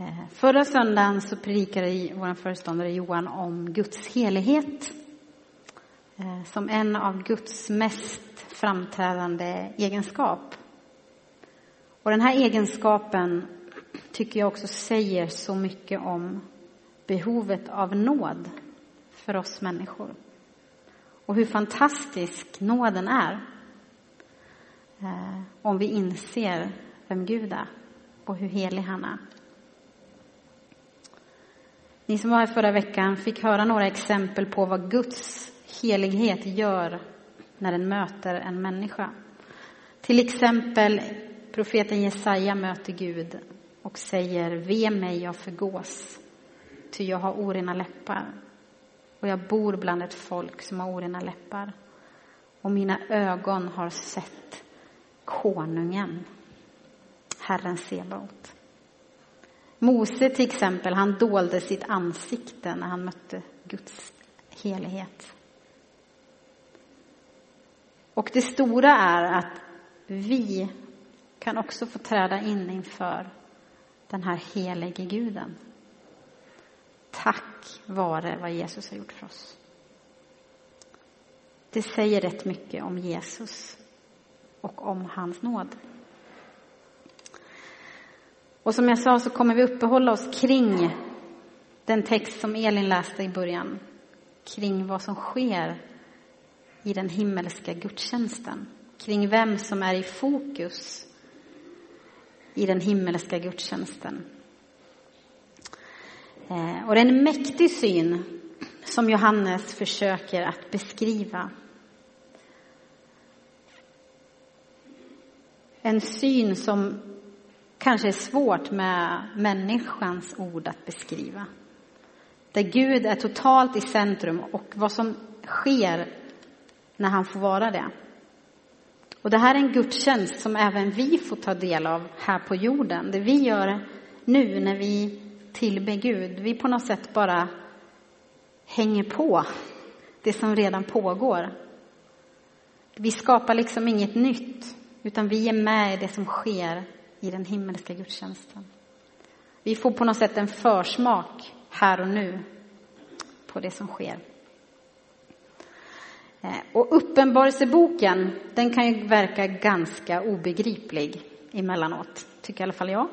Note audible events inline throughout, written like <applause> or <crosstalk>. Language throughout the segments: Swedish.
Eh, förra söndagen så predikade vår föreståndare Johan om Guds helighet eh, som en av Guds mest framträdande egenskap. Och den här egenskapen tycker jag också säger så mycket om behovet av nåd för oss människor. Och hur fantastisk nåden är. Eh, om vi inser vem Gud är och hur helig han är. Ni som var här förra veckan fick höra några exempel på vad Guds helighet gör när den möter en människa. Till exempel profeten Jesaja möter Gud och säger Ve mig, jag förgås, ty jag har orena läppar och jag bor bland ett folk som har orena läppar och mina ögon har sett konungen, Herren Sebaot. Mose till exempel, han dolde sitt ansikte när han mötte Guds helighet. Och det stora är att vi kan också få träda in inför den här helige guden. Tack vare vad Jesus har gjort för oss. Det säger rätt mycket om Jesus och om hans nåd. Och som jag sa så kommer vi uppehålla oss kring den text som Elin läste i början. Kring vad som sker i den himmelska gudstjänsten. Kring vem som är i fokus i den himmelska gudstjänsten. Eh, och det är en mäktig syn som Johannes försöker att beskriva. En syn som kanske är svårt med människans ord att beskriva. Där Gud är totalt i centrum och vad som sker när han får vara det. Och det här är en gudstjänst som även vi får ta del av här på jorden. Det vi gör nu när vi tillber Gud, vi på något sätt bara hänger på det som redan pågår. Vi skapar liksom inget nytt, utan vi är med i det som sker i den himmelska gudstjänsten. Vi får på något sätt en försmak här och nu på det som sker. Eh, och Uppenbarelseboken, den kan ju verka ganska obegriplig emellanåt, tycker i alla fall jag.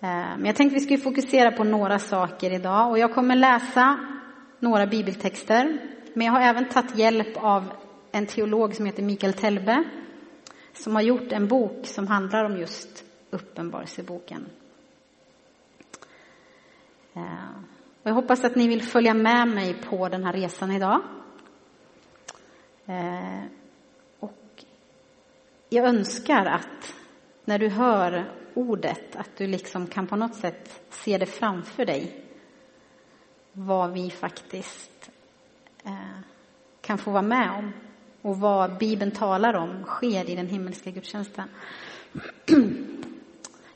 Eh, men jag tänkte vi skulle fokusera på några saker idag och jag kommer läsa några bibeltexter. Men jag har även tagit hjälp av en teolog som heter Mikael Telbe som har gjort en bok som handlar om just Uppenbarelseboken. Eh, jag hoppas att ni vill följa med mig på den här resan idag. Eh, och jag önskar att när du hör ordet, att du liksom kan på något sätt se det framför dig. Vad vi faktiskt eh, kan få vara med om och vad Bibeln talar om sker i den himmelska gudstjänsten. <clears throat>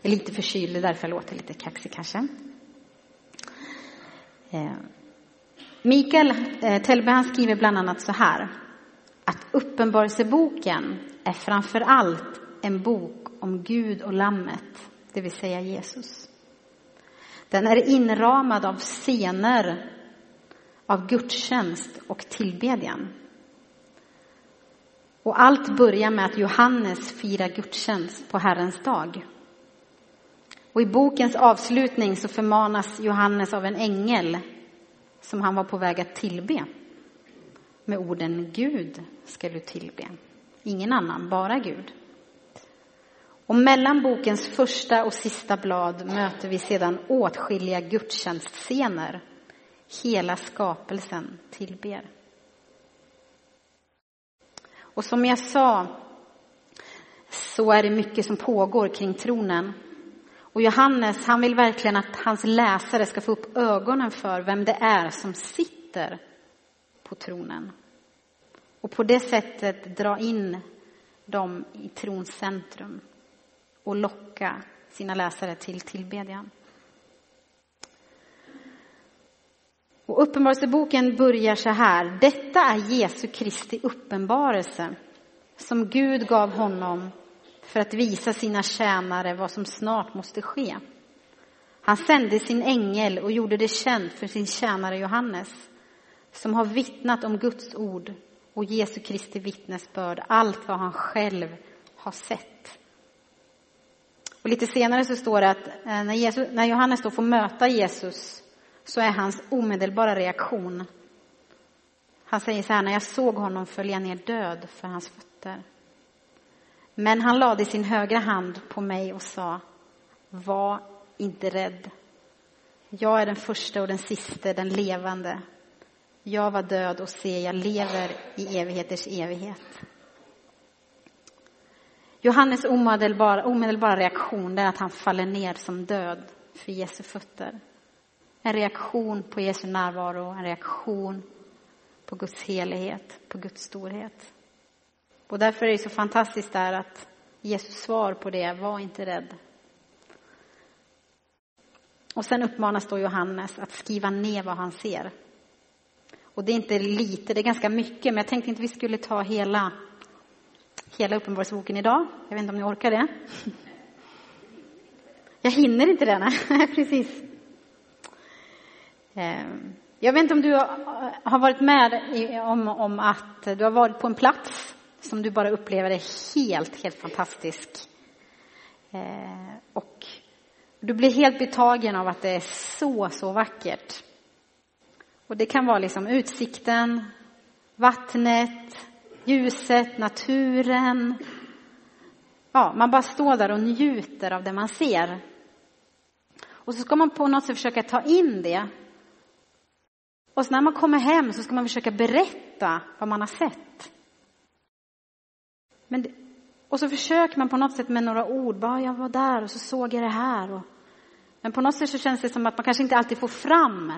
Jag är lite förkyld, det är därför jag låter lite kaxig kanske. Eh, Mikael eh, Tellberg han skriver bland annat så här att Uppenbarelseboken är framför allt en bok om Gud och Lammet, det vill säga Jesus. Den är inramad av scener av gudstjänst och tillbedjan. Och allt börjar med att Johannes firar gudstjänst på Herrens dag. Och i bokens avslutning så förmanas Johannes av en ängel som han var på väg att tillbe med orden Gud ska du tillbe. Ingen annan, bara Gud. Och mellan bokens första och sista blad möter vi sedan åtskilliga gudstjänstscener. Hela skapelsen tillber. Och som jag sa så är det mycket som pågår kring tronen. Och Johannes, han vill verkligen att hans läsare ska få upp ögonen för vem det är som sitter på tronen. Och på det sättet dra in dem i trons centrum och locka sina läsare till tillbedjan. Och Uppenbarelseboken börjar så här. Detta är Jesu Kristi uppenbarelse som Gud gav honom för att visa sina tjänare vad som snart måste ske. Han sände sin ängel och gjorde det känt för sin tjänare Johannes som har vittnat om Guds ord och Jesu Kristi vittnesbörd, allt vad han själv har sett. Och lite senare så står det att eh, när, Jesus, när Johannes då får möta Jesus så är hans omedelbara reaktion. Han säger så här, när jag såg honom föll jag ner död för hans fötter. Men han lade sin högra hand på mig och sa, var inte rädd. Jag är den första och den siste, den levande. Jag var död och se, jag lever i evigheters evighet. Johannes omedelbara, omedelbara reaktion är att han faller ner som död för Jesu fötter. En reaktion på Jesu närvaro, en reaktion på Guds helighet, på Guds storhet. Och därför är det så fantastiskt där att Jesus svar på det, var inte rädd. Och sen uppmanas då Johannes att skriva ner vad han ser. Och det är inte lite, det är ganska mycket, men jag tänkte inte vi skulle ta hela, hela Uppenbarelseboken idag. Jag vet inte om ni orkar det? Jag hinner inte det, nej, <laughs> precis. Ehm, jag vet inte om du har varit med om, om att du har varit på en plats som du bara upplever är helt, helt fantastisk. Ehm, och du blir helt betagen av att det är så, så vackert. Och det kan vara liksom utsikten, vattnet, ljuset, naturen. Ja, man bara står där och njuter av det man ser. Och så ska man på något sätt försöka ta in det. Och så när man kommer hem så ska man försöka berätta vad man har sett. Men det, och så försöker man på något sätt med några ord, bara jag var där och så såg jag det här. Och, men på något sätt så känns det som att man kanske inte alltid får fram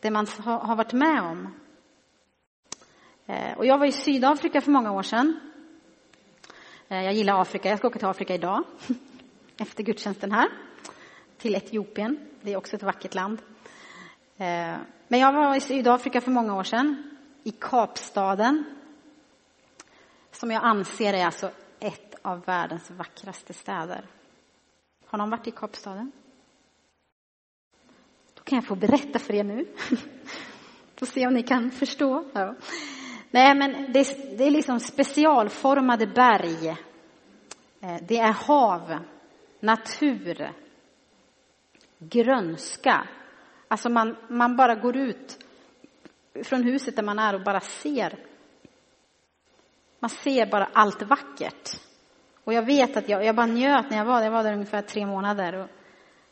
det man har varit med om. Eh, och jag var i Sydafrika för många år sedan. Eh, jag gillar Afrika, jag ska åka till Afrika idag, <laughs> efter gudstjänsten här, till Etiopien. Det är också ett vackert land. Eh, men jag var i Sydafrika för många år sedan, i Kapstaden, som jag anser är alltså ett av världens vackraste städer. Har någon varit i Kapstaden? Då kan jag få berätta för er nu. <laughs> Får se om ni kan förstå. Ja. Nej, men det, det är liksom specialformade berg. Eh, det är hav, natur, grönska. Alltså man, man bara går ut från huset där man är och bara ser. Man ser bara allt vackert. Och jag vet att jag, jag bara njöt när jag var där. Jag var där ungefär tre månader. Och,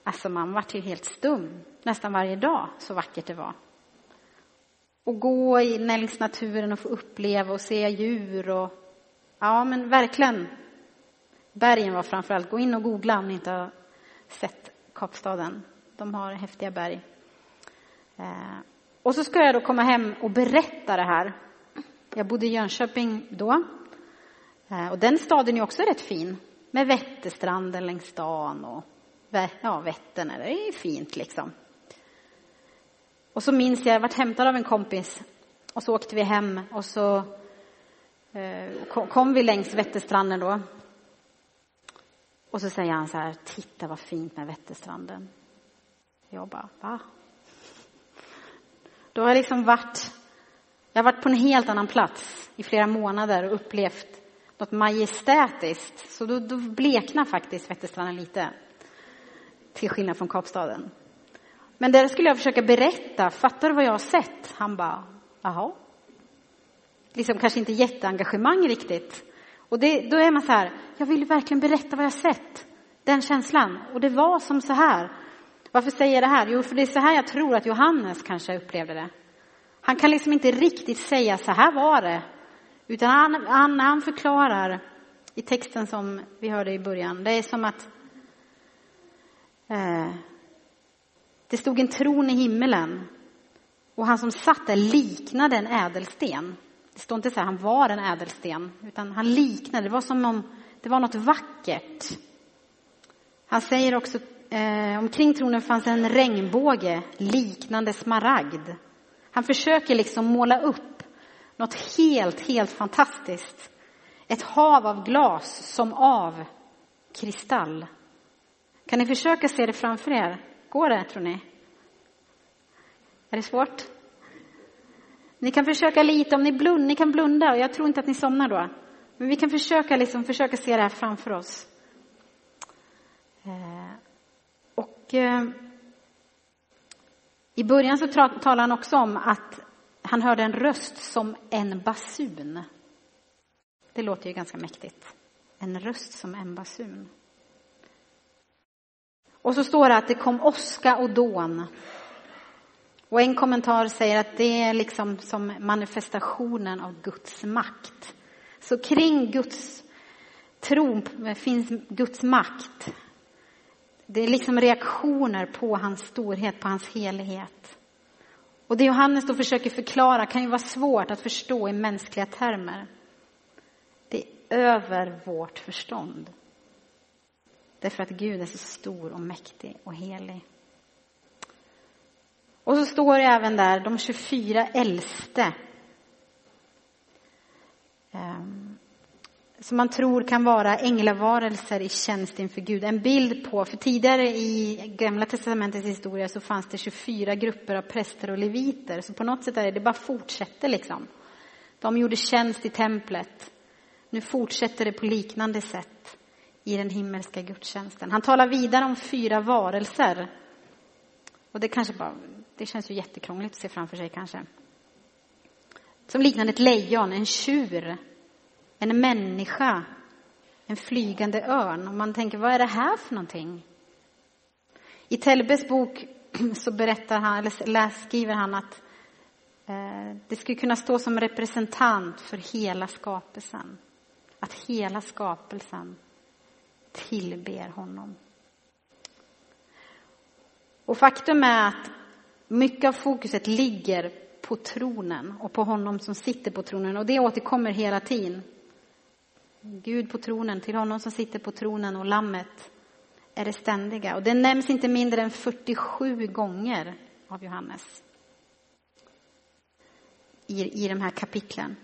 alltså man vart ju helt stum nästan varje dag, så vackert det var. Och gå längs naturen och få uppleva och se djur och ja, men verkligen. Bergen var framför allt. Gå in och googla om ni inte har sett Kapstaden. De har häftiga berg. Eh, och så ska jag då komma hem och berätta det här. Jag bodde i Jönköping då. Eh, och den staden är också rätt fin. Med Vätterstranden längs stan och ja, Vättern. Det är fint liksom. Och så minns jag, jag varit hämtad av en kompis och så åkte vi hem och så eh, kom vi längs Vätterstranden då. Och så säger han så här, titta vad fint med Vätterstranden. Jag bara, va? Då har jag liksom varit, jag har varit på en helt annan plats i flera månader och upplevt något majestätiskt. Så då, då bleknar faktiskt Vätterstranden lite. Till skillnad från Kapstaden. Men det skulle jag försöka berätta. Fattar du vad jag har sett? Han bara, jaha. Liksom kanske inte jätteengagemang riktigt. Och det, då är man så här, jag vill verkligen berätta vad jag har sett. Den känslan. Och det var som så här. Varför säger jag det här? Jo, för det är så här jag tror att Johannes kanske upplevde det. Han kan liksom inte riktigt säga så här var det. Utan han, han, han förklarar i texten som vi hörde i början. Det är som att eh, det stod en tron i himmelen och han som satt där liknade en ädelsten. Det står inte så här, han var en ädelsten, utan han liknade, det var som om det var något vackert. Han säger också, eh, omkring tronen fanns en regnbåge liknande smaragd. Han försöker liksom måla upp något helt, helt fantastiskt. Ett hav av glas som av kristall. Kan ni försöka se det framför er? Går det, tror ni? Är det svårt? Ni kan försöka lite, om ni blundar, ni kan blunda, och jag tror inte att ni somnar då. Men vi kan försöka, liksom, försöka se det här framför oss. Eh, och eh, i början så talar han också om att han hörde en röst som en basun. Det låter ju ganska mäktigt. En röst som en basun. Och så står det att det kom åska och dån. Och en kommentar säger att det är liksom som manifestationen av Guds makt. Så kring Guds tron finns Guds makt. Det är liksom reaktioner på hans storhet, på hans helighet. Och det Johannes då försöker förklara kan ju vara svårt att förstå i mänskliga termer. Det är över vårt förstånd. Därför att Gud är så stor och mäktig och helig. Och så står det även där de 24 äldste. Ehm, som man tror kan vara änglavarelser i tjänst inför Gud. En bild på, för tidigare i Gamla testamentets historia så fanns det 24 grupper av präster och leviter. Så på något sätt är det, det bara fortsätter liksom. De gjorde tjänst i templet. Nu fortsätter det på liknande sätt i den himmelska gudstjänsten. Han talar vidare om fyra varelser. Och det kanske bara, det känns ju jättekrångligt att se framför sig kanske. Som liknande ett lejon, en tjur, en människa, en flygande örn. Och man tänker, vad är det här för någonting? I Telbes bok <clears throat> så berättar han, eller läs, skriver han att eh, det skulle kunna stå som representant för hela skapelsen. Att hela skapelsen tillber honom. Och faktum är att mycket av fokuset ligger på tronen och på honom som sitter på tronen och det återkommer hela tiden. Gud på tronen, till honom som sitter på tronen och lammet är det ständiga. Och det nämns inte mindre än 47 gånger av Johannes i, i de här kapitlen.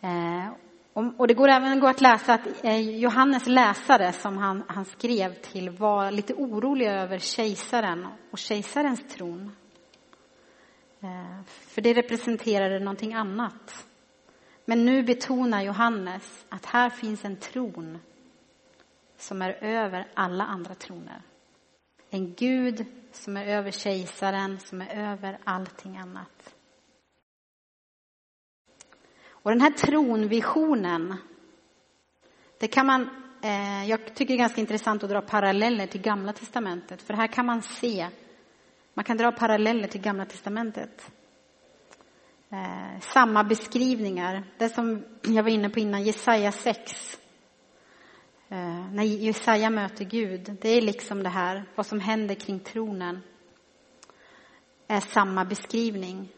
Eh, och det går även att läsa att eh, Johannes läsare som han, han skrev till var lite orolig över kejsaren och kejsarens tron. Eh, för det representerade någonting annat. Men nu betonar Johannes att här finns en tron som är över alla andra troner. En Gud som är över kejsaren, som är över allting annat. Och den här tronvisionen, det kan man, eh, jag tycker det är ganska intressant att dra paralleller till Gamla Testamentet, för här kan man se, man kan dra paralleller till Gamla Testamentet. Eh, samma beskrivningar, det som jag var inne på innan, Jesaja 6. Eh, när Jesaja möter Gud, det är liksom det här, vad som händer kring tronen är samma beskrivning.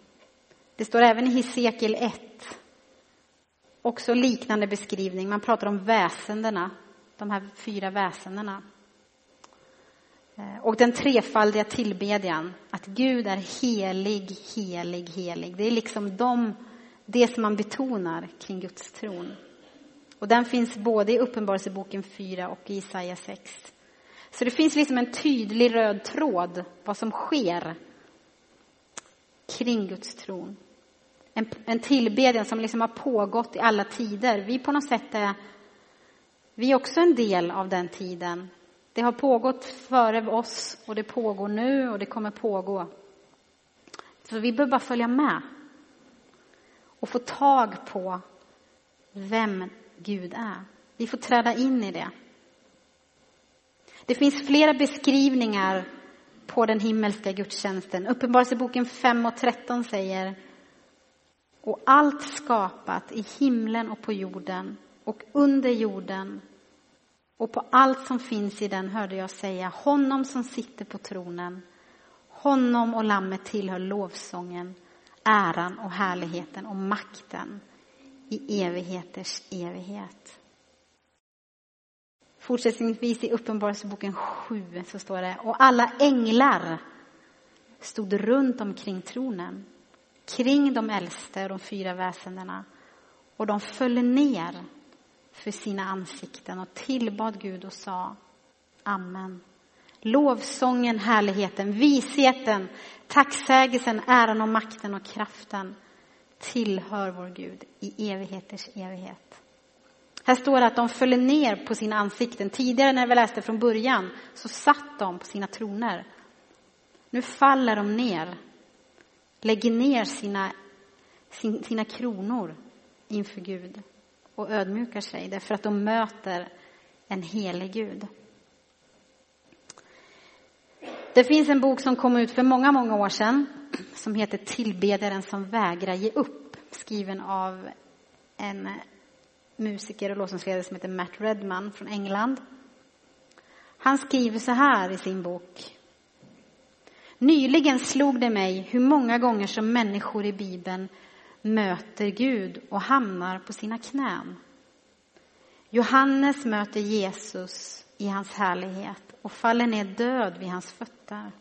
Det står även i Hesekiel 1 Också liknande beskrivning. Man pratar om väsendena, de här fyra väsendena. Eh, och den trefaldiga tillbedjan, att Gud är helig, helig, helig. Det är liksom de, det som man betonar kring Guds tron. Och den finns både i Uppenbarelseboken 4 och i Jesaja 6. Så det finns liksom en tydlig röd tråd vad som sker kring Guds tron en, en tillbedjan som liksom har pågått i alla tider. Vi på något sätt är, vi är också en del av den tiden. Det har pågått före oss och det pågår nu och det kommer pågå. Så vi behöver bara följa med och få tag på vem Gud är. Vi får träda in i det. Det finns flera beskrivningar på den himmelska gudstjänsten. Uppenbarelseboken 5 och 13 säger och allt skapat i himlen och på jorden och under jorden och på allt som finns i den hörde jag säga honom som sitter på tronen honom och lammet tillhör lovsången äran och härligheten och makten i evigheters evighet. Fortsättningsvis i Uppenbarelseboken 7 så står det och alla änglar stod runt omkring tronen kring de äldste och de fyra väsendena och de föll ner för sina ansikten och tillbad Gud och sa Amen. Lovsången, härligheten, visheten, tacksägelsen, äran och makten och kraften tillhör vår Gud i evigheters evighet. Här står det att de föll ner på sina ansikten. Tidigare när vi läste från början så satt de på sina troner. Nu faller de ner, lägger ner sina, sina kronor inför Gud och ödmjukar sig därför att de möter en helig Gud. Det finns en bok som kom ut för många, många år sedan som heter Tillbedjaren som vägrar ge upp, skriven av en musiker och låtsasledare som heter Matt Redman från England. Han skriver så här i sin bok. Nyligen slog det mig hur många gånger som människor i Bibeln möter Gud och hamnar på sina knän. Johannes möter Jesus i hans härlighet och faller ner död vid hans fötter.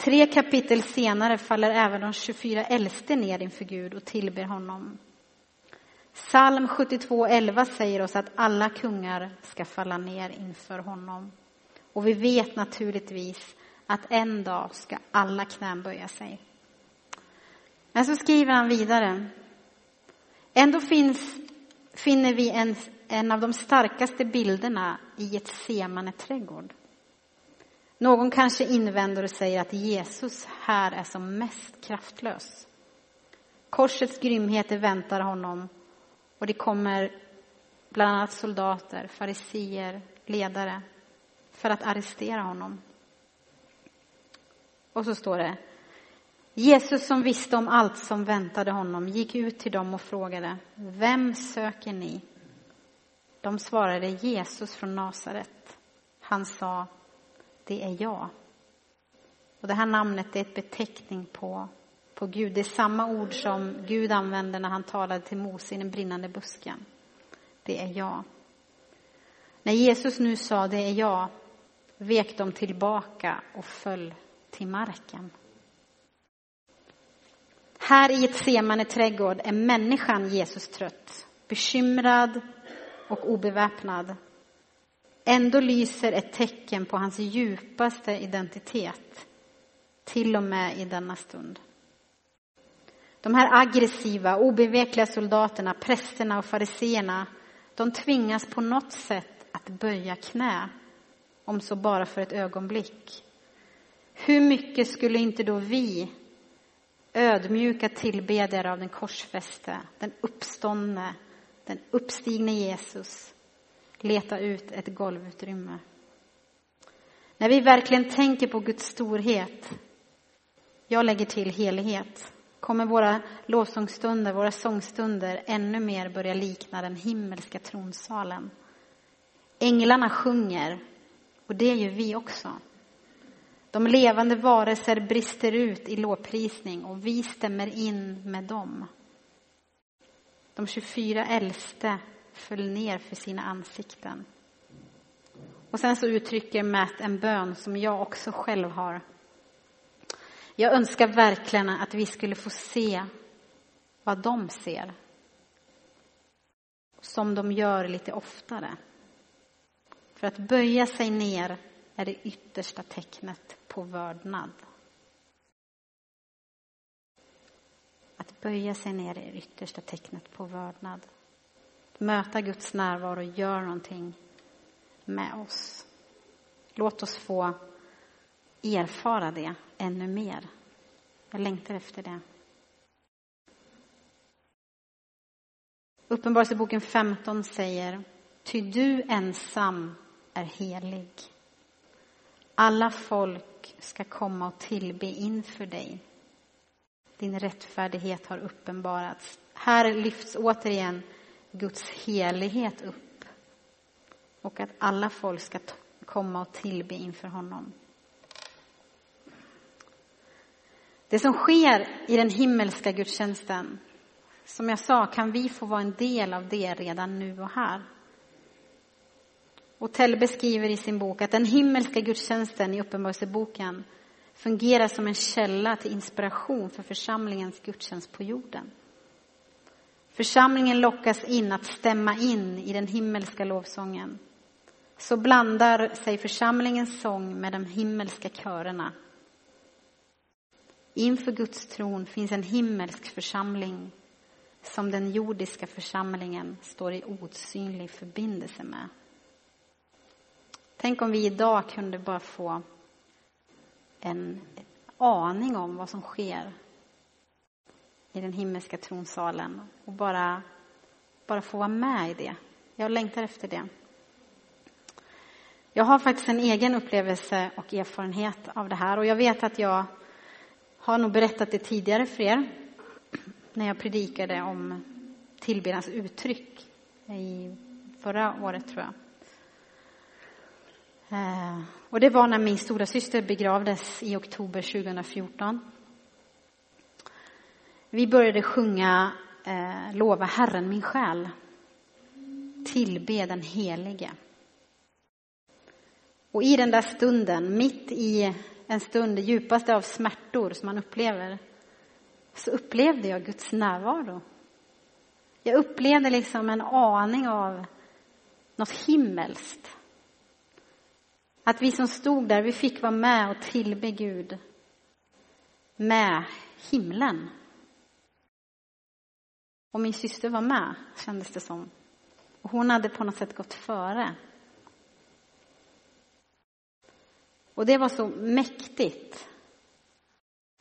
Tre kapitel senare faller även de 24 äldste ner inför Gud och tillber honom. Psalm 72.11 säger oss att alla kungar ska falla ner inför honom. Och vi vet naturligtvis att en dag ska alla knän böja sig. Men så skriver han vidare. Ändå finns, finner vi en, en av de starkaste bilderna i ett semane trädgård. Någon kanske invänder och säger att Jesus här är som mest kraftlös. Korsets grymheter väntar honom och det kommer bland annat soldater, fariseer, ledare för att arrestera honom. Och så står det Jesus som visste om allt som väntade honom gick ut till dem och frågade Vem söker ni? De svarade Jesus från Nasaret. Han sa Det är jag. Och det här namnet är ett beteckning på, på Gud. Det är samma ord som Gud använde när han talade till Mose i den brinnande busken. Det är jag. När Jesus nu sa det är jag vek de tillbaka och föll till marken. Här i ett semane trädgård är människan Jesus trött, bekymrad och obeväpnad. Ändå lyser ett tecken på hans djupaste identitet, till och med i denna stund. De här aggressiva, obevekliga soldaterna, prästerna och fariseerna, de tvingas på något sätt att böja knä, om så bara för ett ögonblick. Hur mycket skulle inte då vi ödmjuka tillbedjare av den korsfäste, den uppståndne, den uppstigne Jesus leta ut ett golvutrymme. När vi verkligen tänker på Guds storhet, jag lägger till helighet, kommer våra lovsångsstunder, våra sångstunder ännu mer börja likna den himmelska tronsalen. Änglarna sjunger, och det gör vi också. De levande varelser brister ut i lovprisning och vi stämmer in med dem. De 24 äldste föll ner för sina ansikten. Och sen så uttrycker Matt en bön som jag också själv har. Jag önskar verkligen att vi skulle få se vad de ser. Som de gör lite oftare. För att böja sig ner är det yttersta tecknet på vördnad. Att böja sig ner är det yttersta tecknet på vördnad. Att möta Guds närvaro gör någonting med oss. Låt oss få erfara det ännu mer. Jag längtar efter det. Uppenbarelseboken 15 säger Ty du ensam är helig. Alla folk ska komma och tillbe inför dig. Din rättfärdighet har uppenbarats. Här lyfts återigen Guds helighet upp och att alla folk ska komma och tillbe inför honom. Det som sker i den himmelska gudstjänsten, som jag sa, kan vi få vara en del av det redan nu och här. Och Tell beskriver i sin bok att den himmelska gudstjänsten i Uppenbarelseboken fungerar som en källa till inspiration för församlingens gudstjänst på jorden. Församlingen lockas in att stämma in i den himmelska lovsången. så blandar sig församlingens sång med de himmelska körerna. Inför Guds tron finns en himmelsk församling som den jordiska församlingen står i osynlig förbindelse med. Tänk om vi idag kunde bara få en aning om vad som sker i den himmelska tronsalen och bara, bara få vara med i det. Jag längtar efter det. Jag har faktiskt en egen upplevelse och erfarenhet av det här och jag vet att jag har nog berättat det tidigare för er när jag predikade om tillbedjans uttryck i förra året tror jag. Eh, och det var när min stora syster begravdes i oktober 2014. Vi började sjunga eh, Lova Herren min själ. Tillbe den helige. Och i den där stunden, mitt i en stund, det djupaste av smärtor som man upplever, så upplevde jag Guds närvaro. Jag upplevde liksom en aning av något himmelskt. Att vi som stod där, vi fick vara med och tillbe Gud med himlen. Och min syster var med, kändes det som. Och hon hade på något sätt gått före. Och det var så mäktigt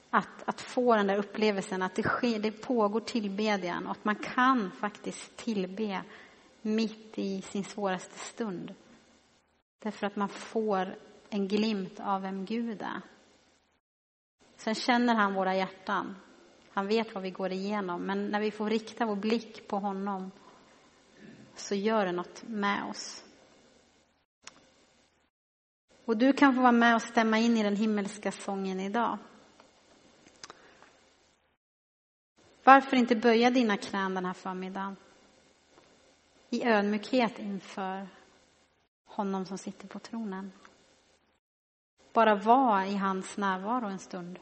att, att få den där upplevelsen att det, sker, det pågår tillbedjan och att man kan faktiskt tillbe mitt i sin svåraste stund. Därför att man får en glimt av vem Gud är. Sen känner han våra hjärtan. Han vet vad vi går igenom. Men när vi får rikta vår blick på honom så gör det något med oss. Och du kan få vara med och stämma in i den himmelska sången idag. Varför inte böja dina knän den här förmiddagen? I ödmjukhet inför honom som sitter på tronen. Bara vara i hans närvaro en stund.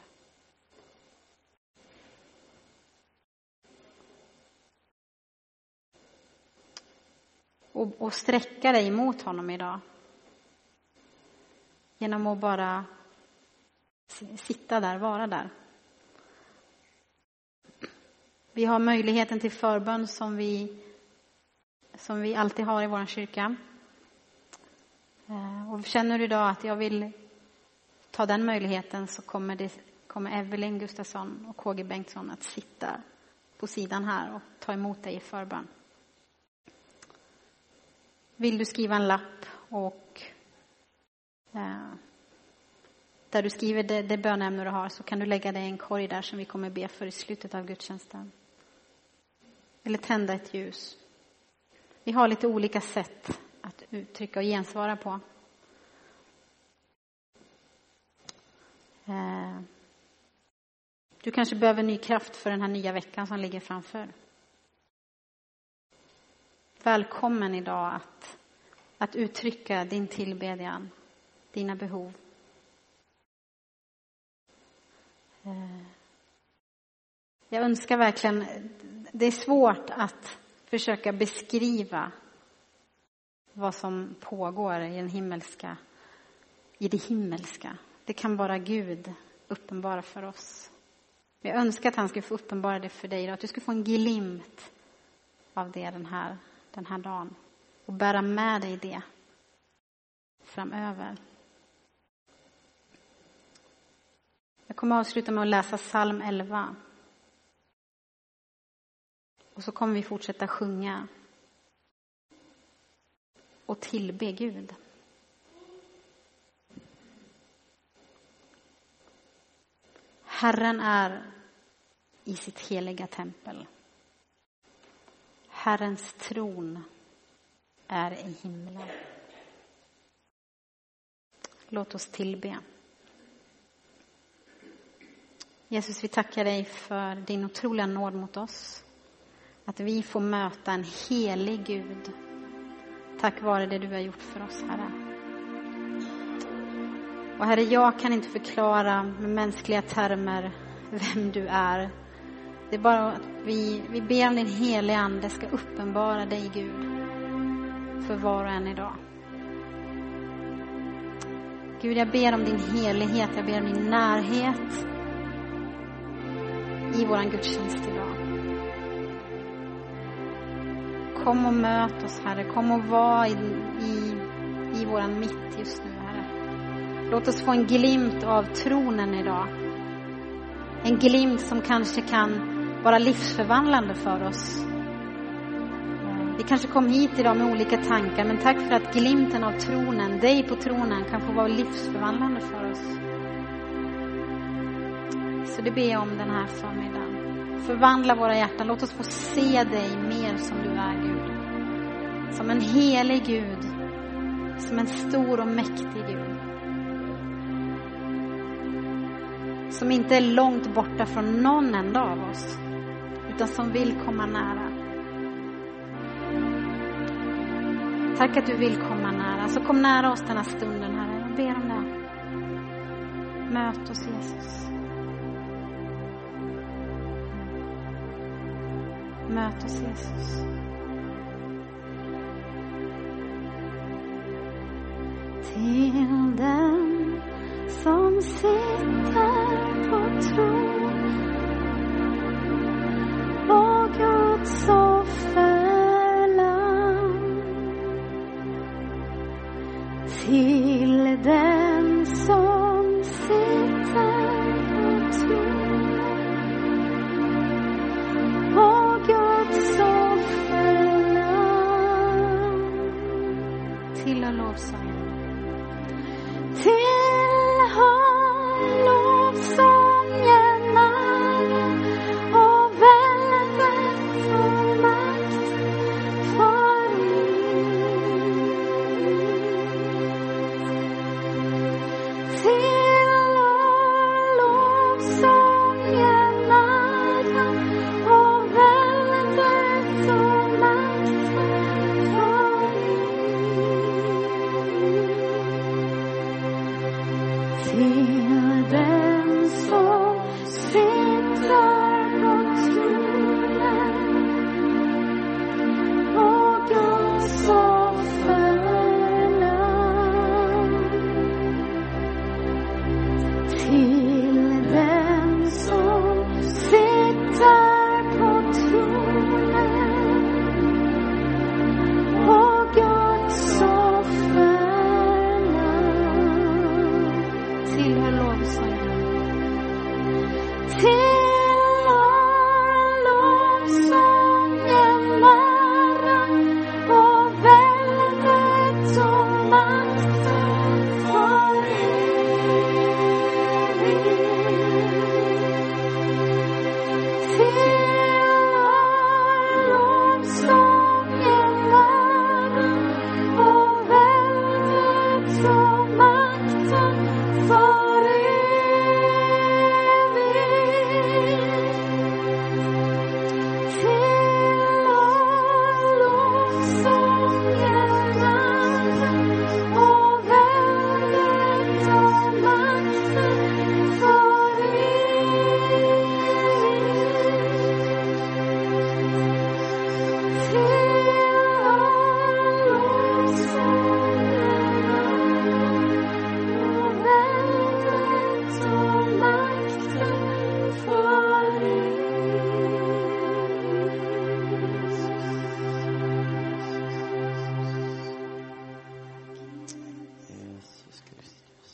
Och, och sträcka dig mot honom idag. Genom att bara sitta där, vara där. Vi har möjligheten till förbön som vi, som vi alltid har i vår kyrka. Eh, och känner du idag att jag vill ta den möjligheten så kommer, det, kommer Evelyn Gustafsson och KG Bengtsson att sitta på sidan här och ta emot dig i förbön. Vill du skriva en lapp och eh, där du skriver det, det bönämne du har så kan du lägga det i en korg där som vi kommer be för i slutet av gudstjänsten. Eller tända ett ljus. Vi har lite olika sätt uttrycka och gensvara på. Eh, du kanske behöver ny kraft för den här nya veckan som ligger framför. Välkommen idag att, att uttrycka din tillbedjan, dina behov. Eh, jag önskar verkligen, det är svårt att försöka beskriva vad som pågår i den himmelska, i det himmelska. Det kan bara Gud uppenbara för oss. Jag önskar att han skulle få uppenbara det för dig, att du skulle få en glimt av det den här, den här dagen och bära med dig det framöver. Jag kommer att avsluta med att läsa psalm 11. Och så kommer vi fortsätta sjunga och tillbe Gud. Herren är i sitt heliga tempel. Herrens tron är i himlen. Låt oss tillbe. Jesus, vi tackar dig för din otroliga nåd mot oss. Att vi får möta en helig Gud tack vare det du har gjort för oss, Herre. Och Herre, jag kan inte förklara med mänskliga termer vem du är. Det är bara att vi, vi ber om din heliga Ande ska uppenbara dig, Gud, för var och en idag. Gud, jag ber om din helighet, jag ber om din närhet i våran gudstjänst idag. Kom och möt oss, Herre. Kom och var i, i, i våran mitt just nu, Herre. Låt oss få en glimt av tronen idag. En glimt som kanske kan vara livsförvandlande för oss. Vi kanske kom hit idag med olika tankar, men tack för att glimten av tronen, dig på tronen, kan få vara livsförvandlande för oss. Så det ber jag om den här förmiddagen. Förvandla våra hjärtan, låt oss få se dig mer som du är, Gud. Som en helig Gud, som en stor och mäktig Gud. Som inte är långt borta från någon enda av oss, utan som vill komma nära. Tack att du vill komma nära. Så kom nära oss den här stunden, Herre. Jag ber om det. Möt oss, Jesus. Jesus. Till den som sitter through.